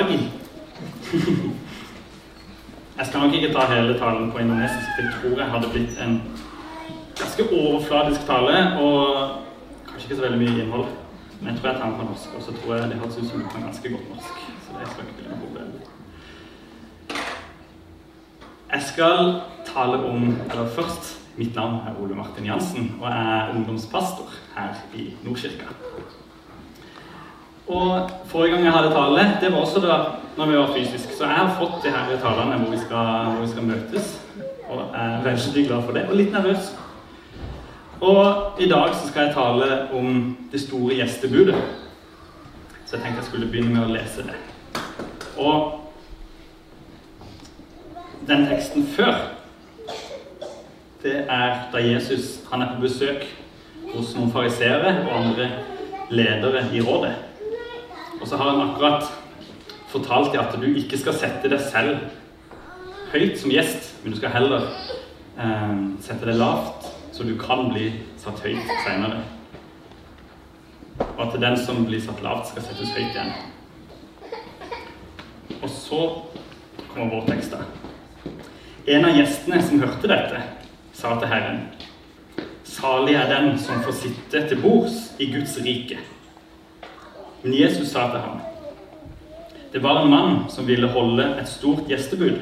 i. Jeg skal nok ikke ta hele talen på indonesisk. Det tror jeg hadde blitt en ganske overfladisk tale og kanskje ikke så veldig mye innhold. Men jeg tror jeg tar den på norsk, og så tror jeg det høres ut som du kan ganske godt norsk. Så det skal ikke bli noe problem. Jeg skal tale om Eller først Mitt navn er Ole Martin Jansen, og jeg er ungdomspastor her i Nordkirka. Og Forrige gang jeg hadde tale, det var også da når vi var fysisk. Så jeg har fått de her talene hvor vi skal, hvor vi skal møtes. Og jeg er veldig glad for det, og litt nervøs. Og i dag så skal jeg tale om det store gjestebudet. Så jeg tenkte jeg skulle begynne med å lese det. Og den teksten før, det er da Jesus han er på besøk hos noen fariseere og andre ledere i rådet. Og så har han akkurat fortalt deg at du ikke skal sette deg selv høyt som gjest, men du skal heller eh, sette deg lavt, så du kan bli satt høyt senere. Og at den som blir satt lavt, skal settes høyt igjen. Og så kommer vår tekst. da. En av gjestene som hørte dette, sa til Herren, salig er den som får sitte til bords i Guds rike. Men Jesus sa til ham, det var en mann som ville holde et stort gjestebud,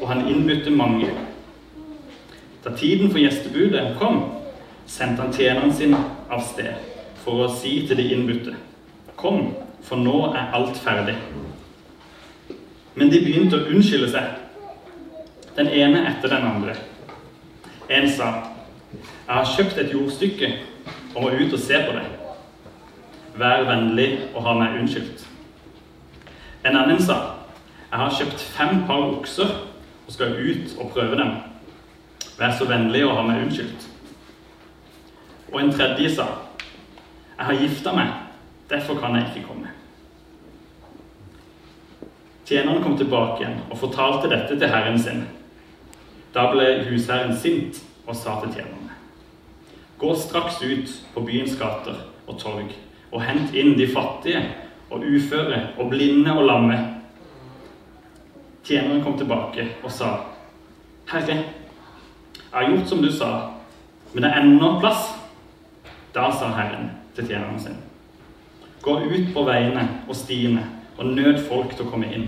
og han innbydde mange. Da tiden for gjestebudet kom, sendte han tjeneren sin av sted for å si til de innbudte, kom, for nå er alt ferdig. Men de begynte å unnskylde seg, den ene etter den andre. En sa, jeg har kjøpt et jordstykke og må ut og se på det. Vær vennlig og ha meg unnskyldt. En annen sa, jeg har kjøpt fem par okser og skal ut og prøve dem. Vær så vennlig og ha meg unnskyldt. Og en tredje sa, jeg har gifta meg, derfor kan jeg ikke komme. Tjeneren kom tilbake igjen og fortalte dette til herren sin. Da ble husherren sint og sa til tjenerne, gå straks ut på byens gater og torg og hent inn de fattige og uføre og blinde og lamme. Tjeneren kom tilbake og sa, Herre, jeg har gjort som du sa, men det er ennå plass. Da sa Herren til tjeneren sin, gå ut på veiene og stiene og nød folk til å komme inn,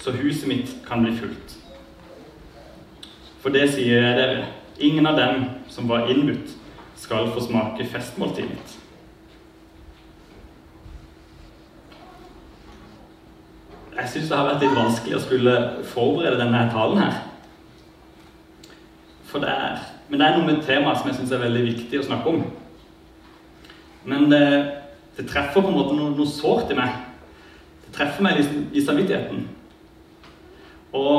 så huset mitt kan bli fullt. For det sier jeg dere, ingen av dem som var innbudt, skal få smake festmåltidet mitt. Jeg syns det har vært litt vanskelig å skulle forberede denne talen her. For det er, men det er noe med temaet som jeg syns er veldig viktig å snakke om. Men det, det treffer på en måte noe, noe sårt i meg. Det treffer meg liksom i samvittigheten. Og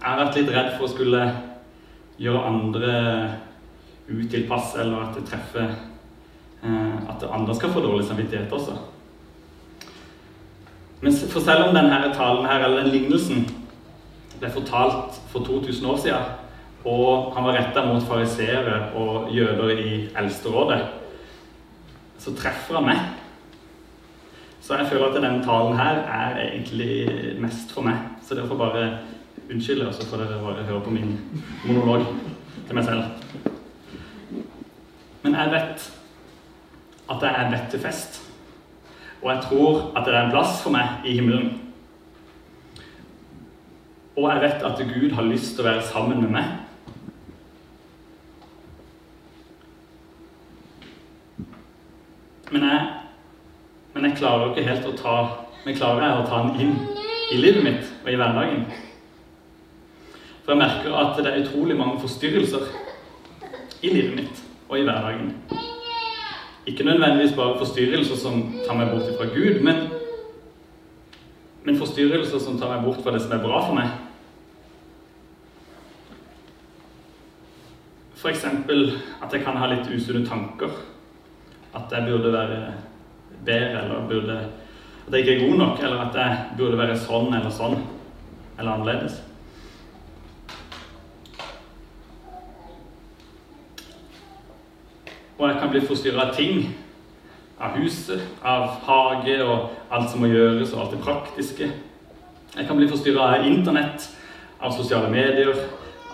jeg har vært litt redd for å skulle gjøre andre utilpass, eller at det treffer eh, At andre skal få dårlig samvittighet også. For selv om denne talen her, eller den lignelsen ble fortalt for 2000 år siden, og han var retta mot fariseere og jøder i Eldsterådet, så treffer han meg. Så jeg føler at denne talen her er egentlig mest for meg. Så dere får bare unnskylde, og så får dere bare høre på min monolog til meg selv. Men jeg vet at jeg er bedt til fest. Og jeg tror at det er en plass for meg i himmelen. Og jeg vet at Gud har lyst til å være sammen med meg. Men jeg, men jeg klarer ikke helt å ta Men klarer jeg å ta den inn i livet mitt og i hverdagen? For jeg merker at det er utrolig mange forstyrrelser i livet mitt og i hverdagen. Ikke nødvendigvis bare forstyrrelser som tar meg bort fra Gud, men, men forstyrrelser som tar meg bort fra det som er bra for meg. F.eks. at jeg kan ha litt usunne tanker. At jeg burde være bedre, eller burde, at jeg ikke er god nok, eller at jeg burde være sånn eller sånn, eller annerledes. Og jeg kan bli forstyrra av ting av huset, av hage og alt som må gjøres, og alt det praktiske. Jeg kan bli forstyrra av internett, av sosiale medier,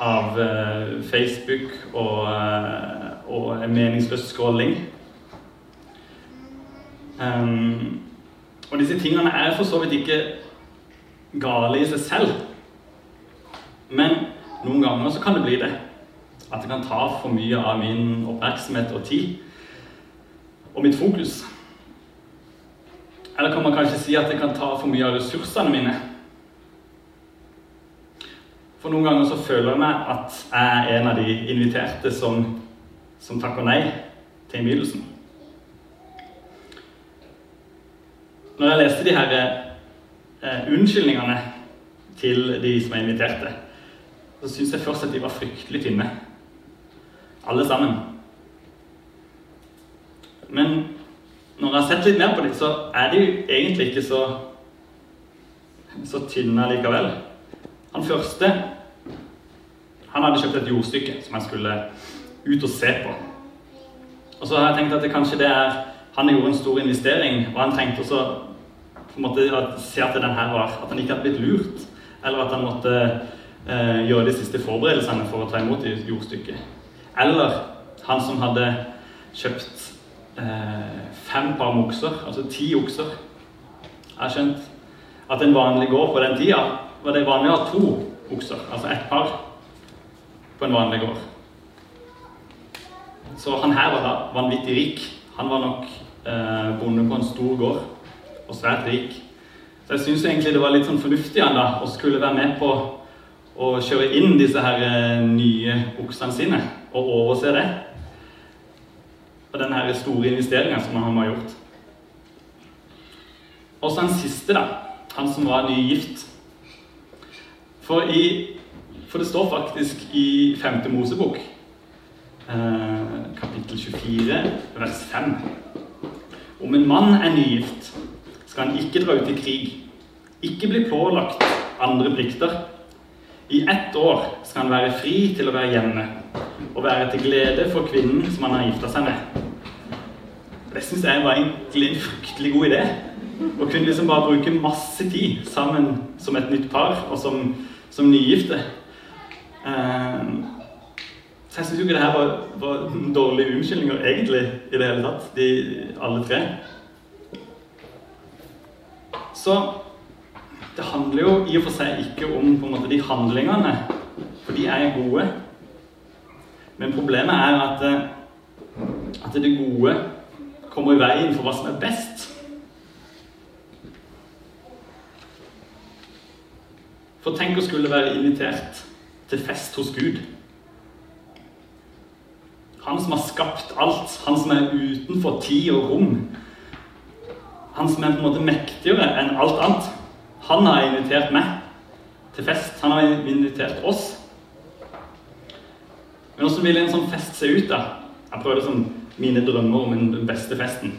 av eh, Facebook og, eh, og meningsløs scrolling. Um, og disse tingene er for så vidt ikke gale i seg selv. Men noen ganger så kan det bli det. At det kan ta for mye av min oppmerksomhet og tid. Og mitt fokus. Eller kan man kanskje si at det kan ta for mye av ressursene mine. For noen ganger så føler jeg meg at jeg er en av de inviterte som, som takker nei til innbydelsen. Når jeg leste de her eh, unnskyldningene til de som er inviterte, så syns jeg først at de var fryktelig tynne. Alle sammen. Men når jeg har sett litt mer på dem, så er de jo egentlig ikke så, så tynne likevel. Han første han hadde kjøpt et jordstykke som han skulle ut og se på. Og så har jeg tenkt at det kanskje det er Han gjorde en stor investering, og han trengte også på en måte å se at, den her var, at han ikke hadde blitt lurt. Eller at han måtte eh, gjøre de siste forberedelsene for å ta imot jordstykket. Eller han som hadde kjøpt eh, fem par med okser, altså ti okser. Jeg har skjønt at en vanlig gård på den tida var det vanlig å ha to okser, altså ett par på en vanlig gård. Så han her var da vanvittig rik. Han var nok eh, bonde på en stor gård og svært rik. Så jeg syns egentlig det var litt sånn fornuftig han da, å skulle være med på å kjøre inn disse her eh, nye oksene sine og overse det. Og den her store investeringa som han har gjort. Og så han siste, da. Han som var nygift. For i for det står faktisk i 5. Mosebok, eh, kapittel 24, vers 5 Om en mann er nygift, skal han ikke dra ut i krig, ikke bli pålagt andre plikter. I ett år skal han være fri til å være hjemme og være til glede for kvinnen som han har gifta seg med. Det syns jeg var egentlig en fryktelig god idé. Å kunne liksom bare bruke masse tid sammen som et nytt par og som, som nygifte. Ehm, så jeg syns jo ikke det her var, var dårlige unnskyldninger egentlig i det hele tatt, de, alle tre. Så det handler jo i og for seg ikke om måte, de handlingene, for de er gode. Men problemet er at, eh, at det gode kommer i veien for hva som er best. For tenk å skulle være invitert til fest hos Gud. Han som har skapt alt, han som er utenfor tid og rom. Han som er på en måte mektigere enn alt annet. Han har invitert meg til fest. Han har invitert oss. Men hvordan vil en sånn fest se ut, da? Jeg prøvde som mine drømmer om den beste festen.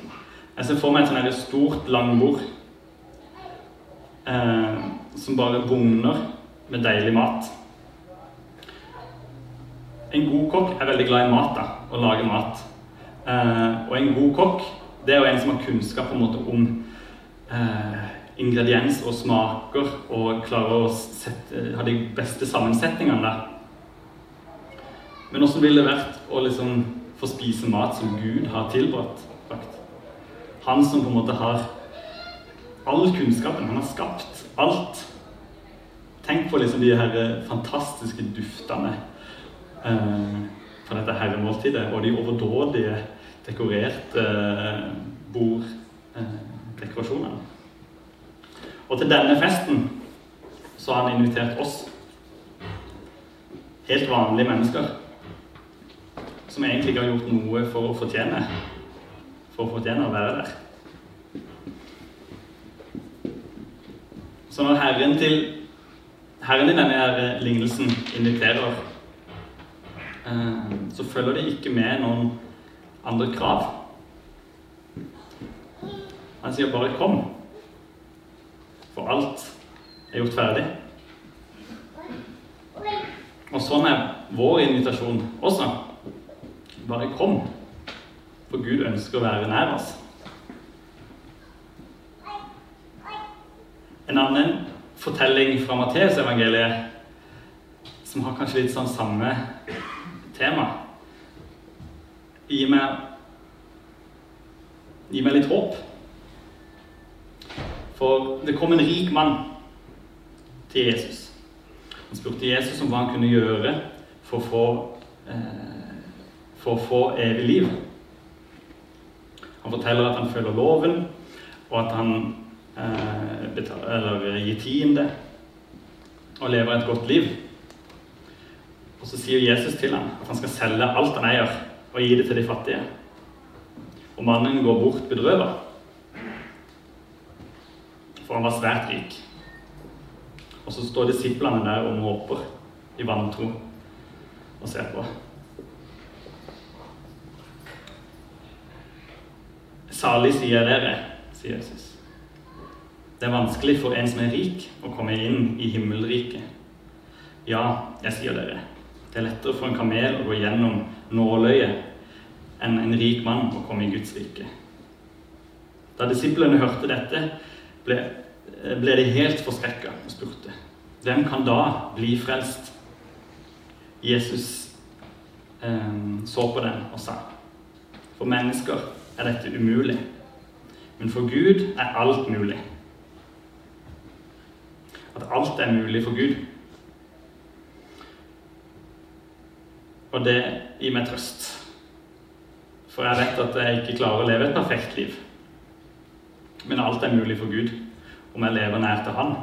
Jeg ser for meg et sånt stort langbord eh, som bare bugner med deilig mat. En god kokk er veldig glad i mat, da, å lage mat. Eh, og en god kokk det er jo en som har kunnskap på en måte om eh, ingrediens og smaker og klarer å sette, ha de beste sammensetningene. Men åssen ville det vært å liksom få spise mat som Gud har tilbrakt? Han som på en måte har all kunnskapen. Han har skapt alt. Tenk på liksom de her fantastiske duftene Eh, fra dette herremåltidet og de overdådige dekorerte eh, borddekorasjonene. Og til denne festen så har han invitert oss. Helt vanlige mennesker. Som egentlig ikke har gjort noe for å fortjene for å fortjene å være der. Så når Herren, til, herren i denne lignelsen inviterer Eh, så følger det ikke med noen andre krav. Han sier bare 'kom', for alt er gjort ferdig. Og sånn er vår invitasjon også. Bare kom. For Gud ønsker å være nær oss. En annen fortelling fra Matteusevangeliet som har kanskje litt sånn samme tema. Gi meg, gi meg litt håp. For det kom en rik mann til Jesus. Han spurte Jesus om hva han kunne gjøre for å få eh, for å få evig liv. Han forteller at han følger loven, og at han eh, betaler, gir tiende og lever et godt liv. Og så sier Jesus til ham at han skal selge alt han eier, og gi det til de fattige. Og mannen går bort bedrøvet, for han var svært rik. Og så står disiplene der og måper i vantro og ser på. Salig sier dere, sier Jesus. Det er vanskelig for en som er rik, å komme inn i himmelriket. Ja, jeg sier dere, det er lettere for en kamel å gå gjennom nåløyet enn en rik mann å komme i Guds rike. Da disiplene hørte dette, ble, ble de helt forskrekka og spurte hvem kan da bli frelst? Jesus eh, så på dem og sa for mennesker er dette umulig, men for Gud er alt mulig. At alt er mulig for Gud. Og det gir meg trøst. For jeg vet at jeg ikke klarer å leve et perfekt liv. Men alt er mulig for Gud om jeg lever nær til Han.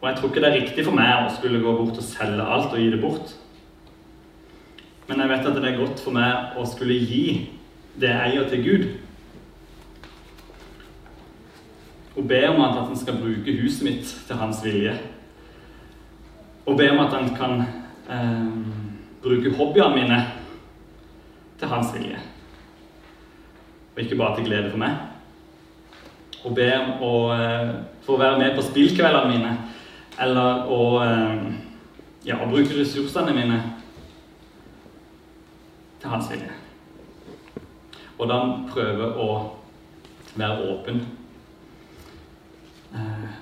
Og jeg tror ikke det er riktig for meg å skulle gå bort og selge alt og gi det bort. Men jeg vet at det er godt for meg å skulle gi det jeg eier, til Gud. Og be om at han skal bruke huset mitt til hans vilje. Og be om at han kan eh, bruke hobbyene mine til hans vilje. Og ikke bare til glede for meg. Og be om å eh, få være med på spillkveldene mine. Eller å, eh, ja, bruke ressursene mine til hans vilje. Og da prøve å være åpen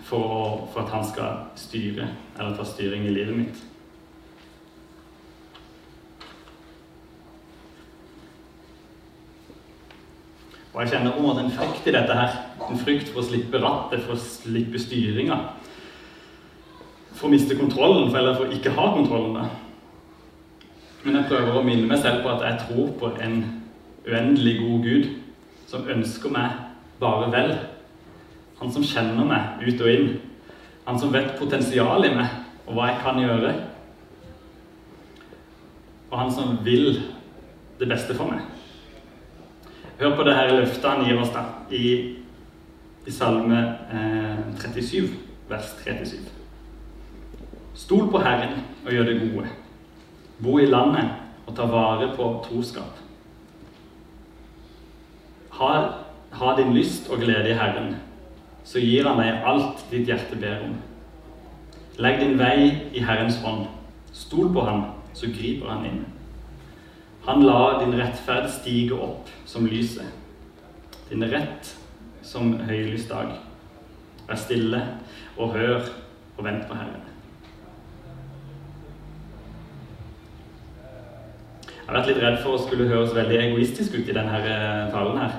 for, for, for, at han skal styre, eller ta styring i livet mitt. Og jeg kjenner å, en frykt i dette her. En frykt for å slippe rattet, for å slippe styringa. For å miste kontrollen, eller for å ikke ha kontrollen. da. Men jeg prøver å minne meg selv på at jeg tror på en uendelig god Gud som ønsker meg bare vel. Han som kjenner meg ut og inn. Han som vet potensialet i meg, og hva jeg kan gjøre. Og han som vil det beste for meg. Hør på det her løftet han gir oss da, i, i Salme eh, 37, vers 37. Stol på Herren og gjør det gode. Bo i landet og ta vare på troskap. Ha, ha din lyst og glede i Herren så gir han deg alt ditt hjerte ber om. Legg din vei i Herrens hånd. Stol på ham, så griper han inn. Han lar din rettferd stige opp som lyset, din rett som høylys dag. Vær stille og hør og vent på Herren. Har vært litt redd for å skulle høres veldig egoistisk ut i denne eh, talen her.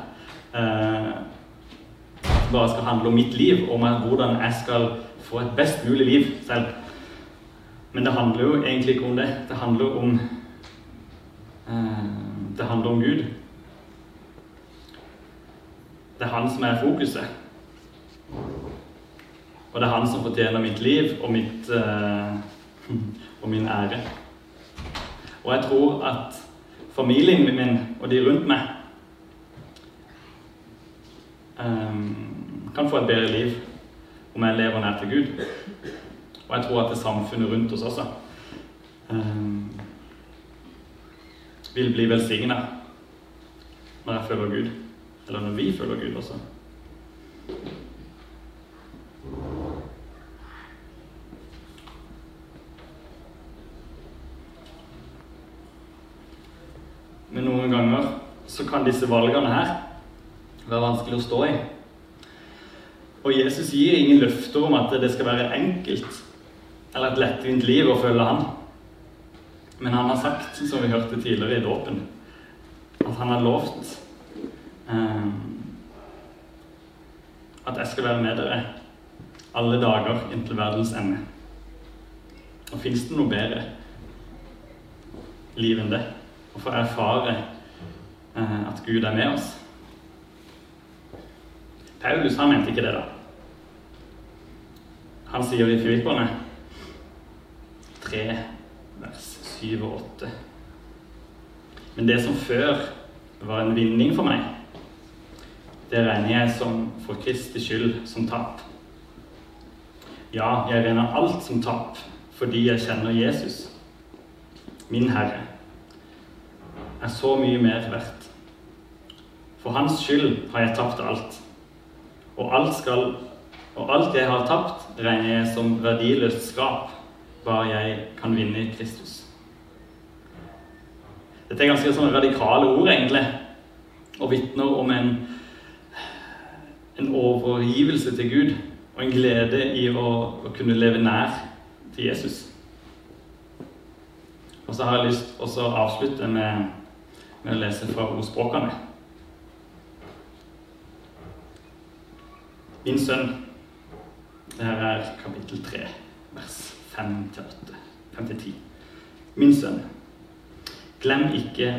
Det bare skal handle om mitt liv, om hvordan jeg skal få et best mulig liv selv. Men det handler jo egentlig ikke om det. Det handler om eh, Det handler om Gud. Det er han som er fokuset. Og det er han som fortjener mitt liv og, mitt, eh, og min ære. Og jeg tror at familien min og de rundt meg um, kan få et bedre liv om jeg lever nær til Gud. Og jeg tror at det samfunnet rundt oss også um, vil bli velsigna når jeg føler Gud. Eller når vi føler Gud også. Men noen ganger så kan disse valgene her være vanskelig å stå i. Og Jesus gir ingen løfter om at det skal være enkelt eller et lettvint liv å følge han. Men han har sagt, som vi hørte tidligere i dåpen, at han har lovt eh, at jeg skal være med dere alle dager inntil verdens ende. Og fins det noe bedre liv enn det? Å få erfare at Gud er med oss? Paulus han mente ikke det, da. Han sier i Filipperne 3, vers 7 og 8 Men det som før var en vinning for meg, det regner jeg som for Kristi skyld som tap. Ja, jeg regner alt som tap fordi jeg kjenner Jesus, min Herre, er så mye mer verdt. For hans skyld har jeg tapt alt. Og alt, skal, og alt jeg har tapt, regner jeg som verdiløst skrap, bare jeg kan vinne Kristus. Dette er ganske sånn radikale ord, egentlig, og vitner om en, en overgivelse til Gud og en glede i å, å kunne leve nær til Jesus. Og så har jeg lyst til å avslutte med, med å lese fra ordspråkene. Min sønn Her er kapittel 3, vers 5-8. 5-10. Min sønn, glem ikke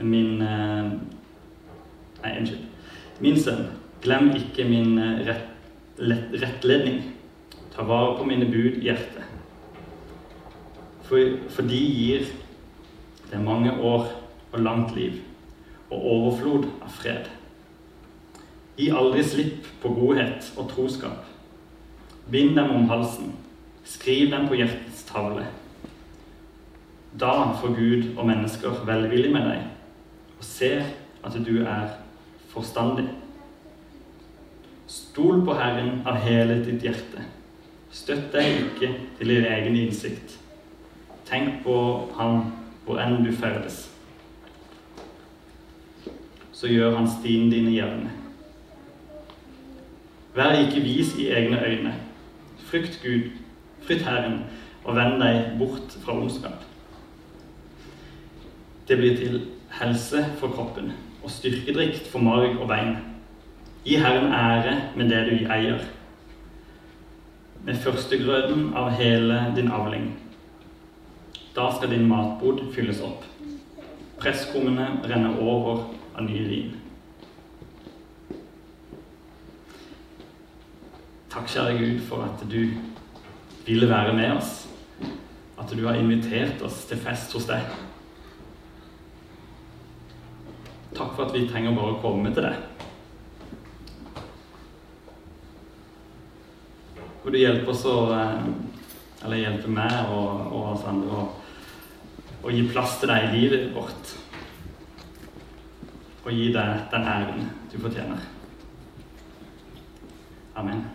min eh, Nei, unnskyld. Min sønn, glem ikke min rett, lett, rettledning. Ta vare på mine bud i hjertet. For, for de gir det mange år og langt liv og overflod av fred. Gi aldri slipp på godhet og troskap. Bind dem om halsen. Skriv dem på hjertets tavle. Da får Gud og mennesker velvillig med deg og ser at du er forstandig. Stol på Herren av hele ditt hjerte. Støtt deg ikke til din egen innsikt. Tenk på Han hvor enn du ferdes. Så gjør Han stien dine jevne. Vær ikke vis i egne øyne. Frykt Gud, frykt Herren, og vend deg bort fra ondskap. Det blir til helse for kroppen og styrkedrikt for marg og bein. Gi Herren ære med det du eier, med førstegrøden av hele din avling. Da skal din matbod fylles opp. Presskummene renner over av ny vin. Takk, kjære Gud, for at du ville være med oss. At du har invitert oss til fest hos deg. Takk for at vi trenger bare å komme til deg. Og du hjelper oss å eh, Eller hjelper meg og, og oss andre å, å gi plass til deg i livet vårt. Og gi deg den æren du fortjener. Amen.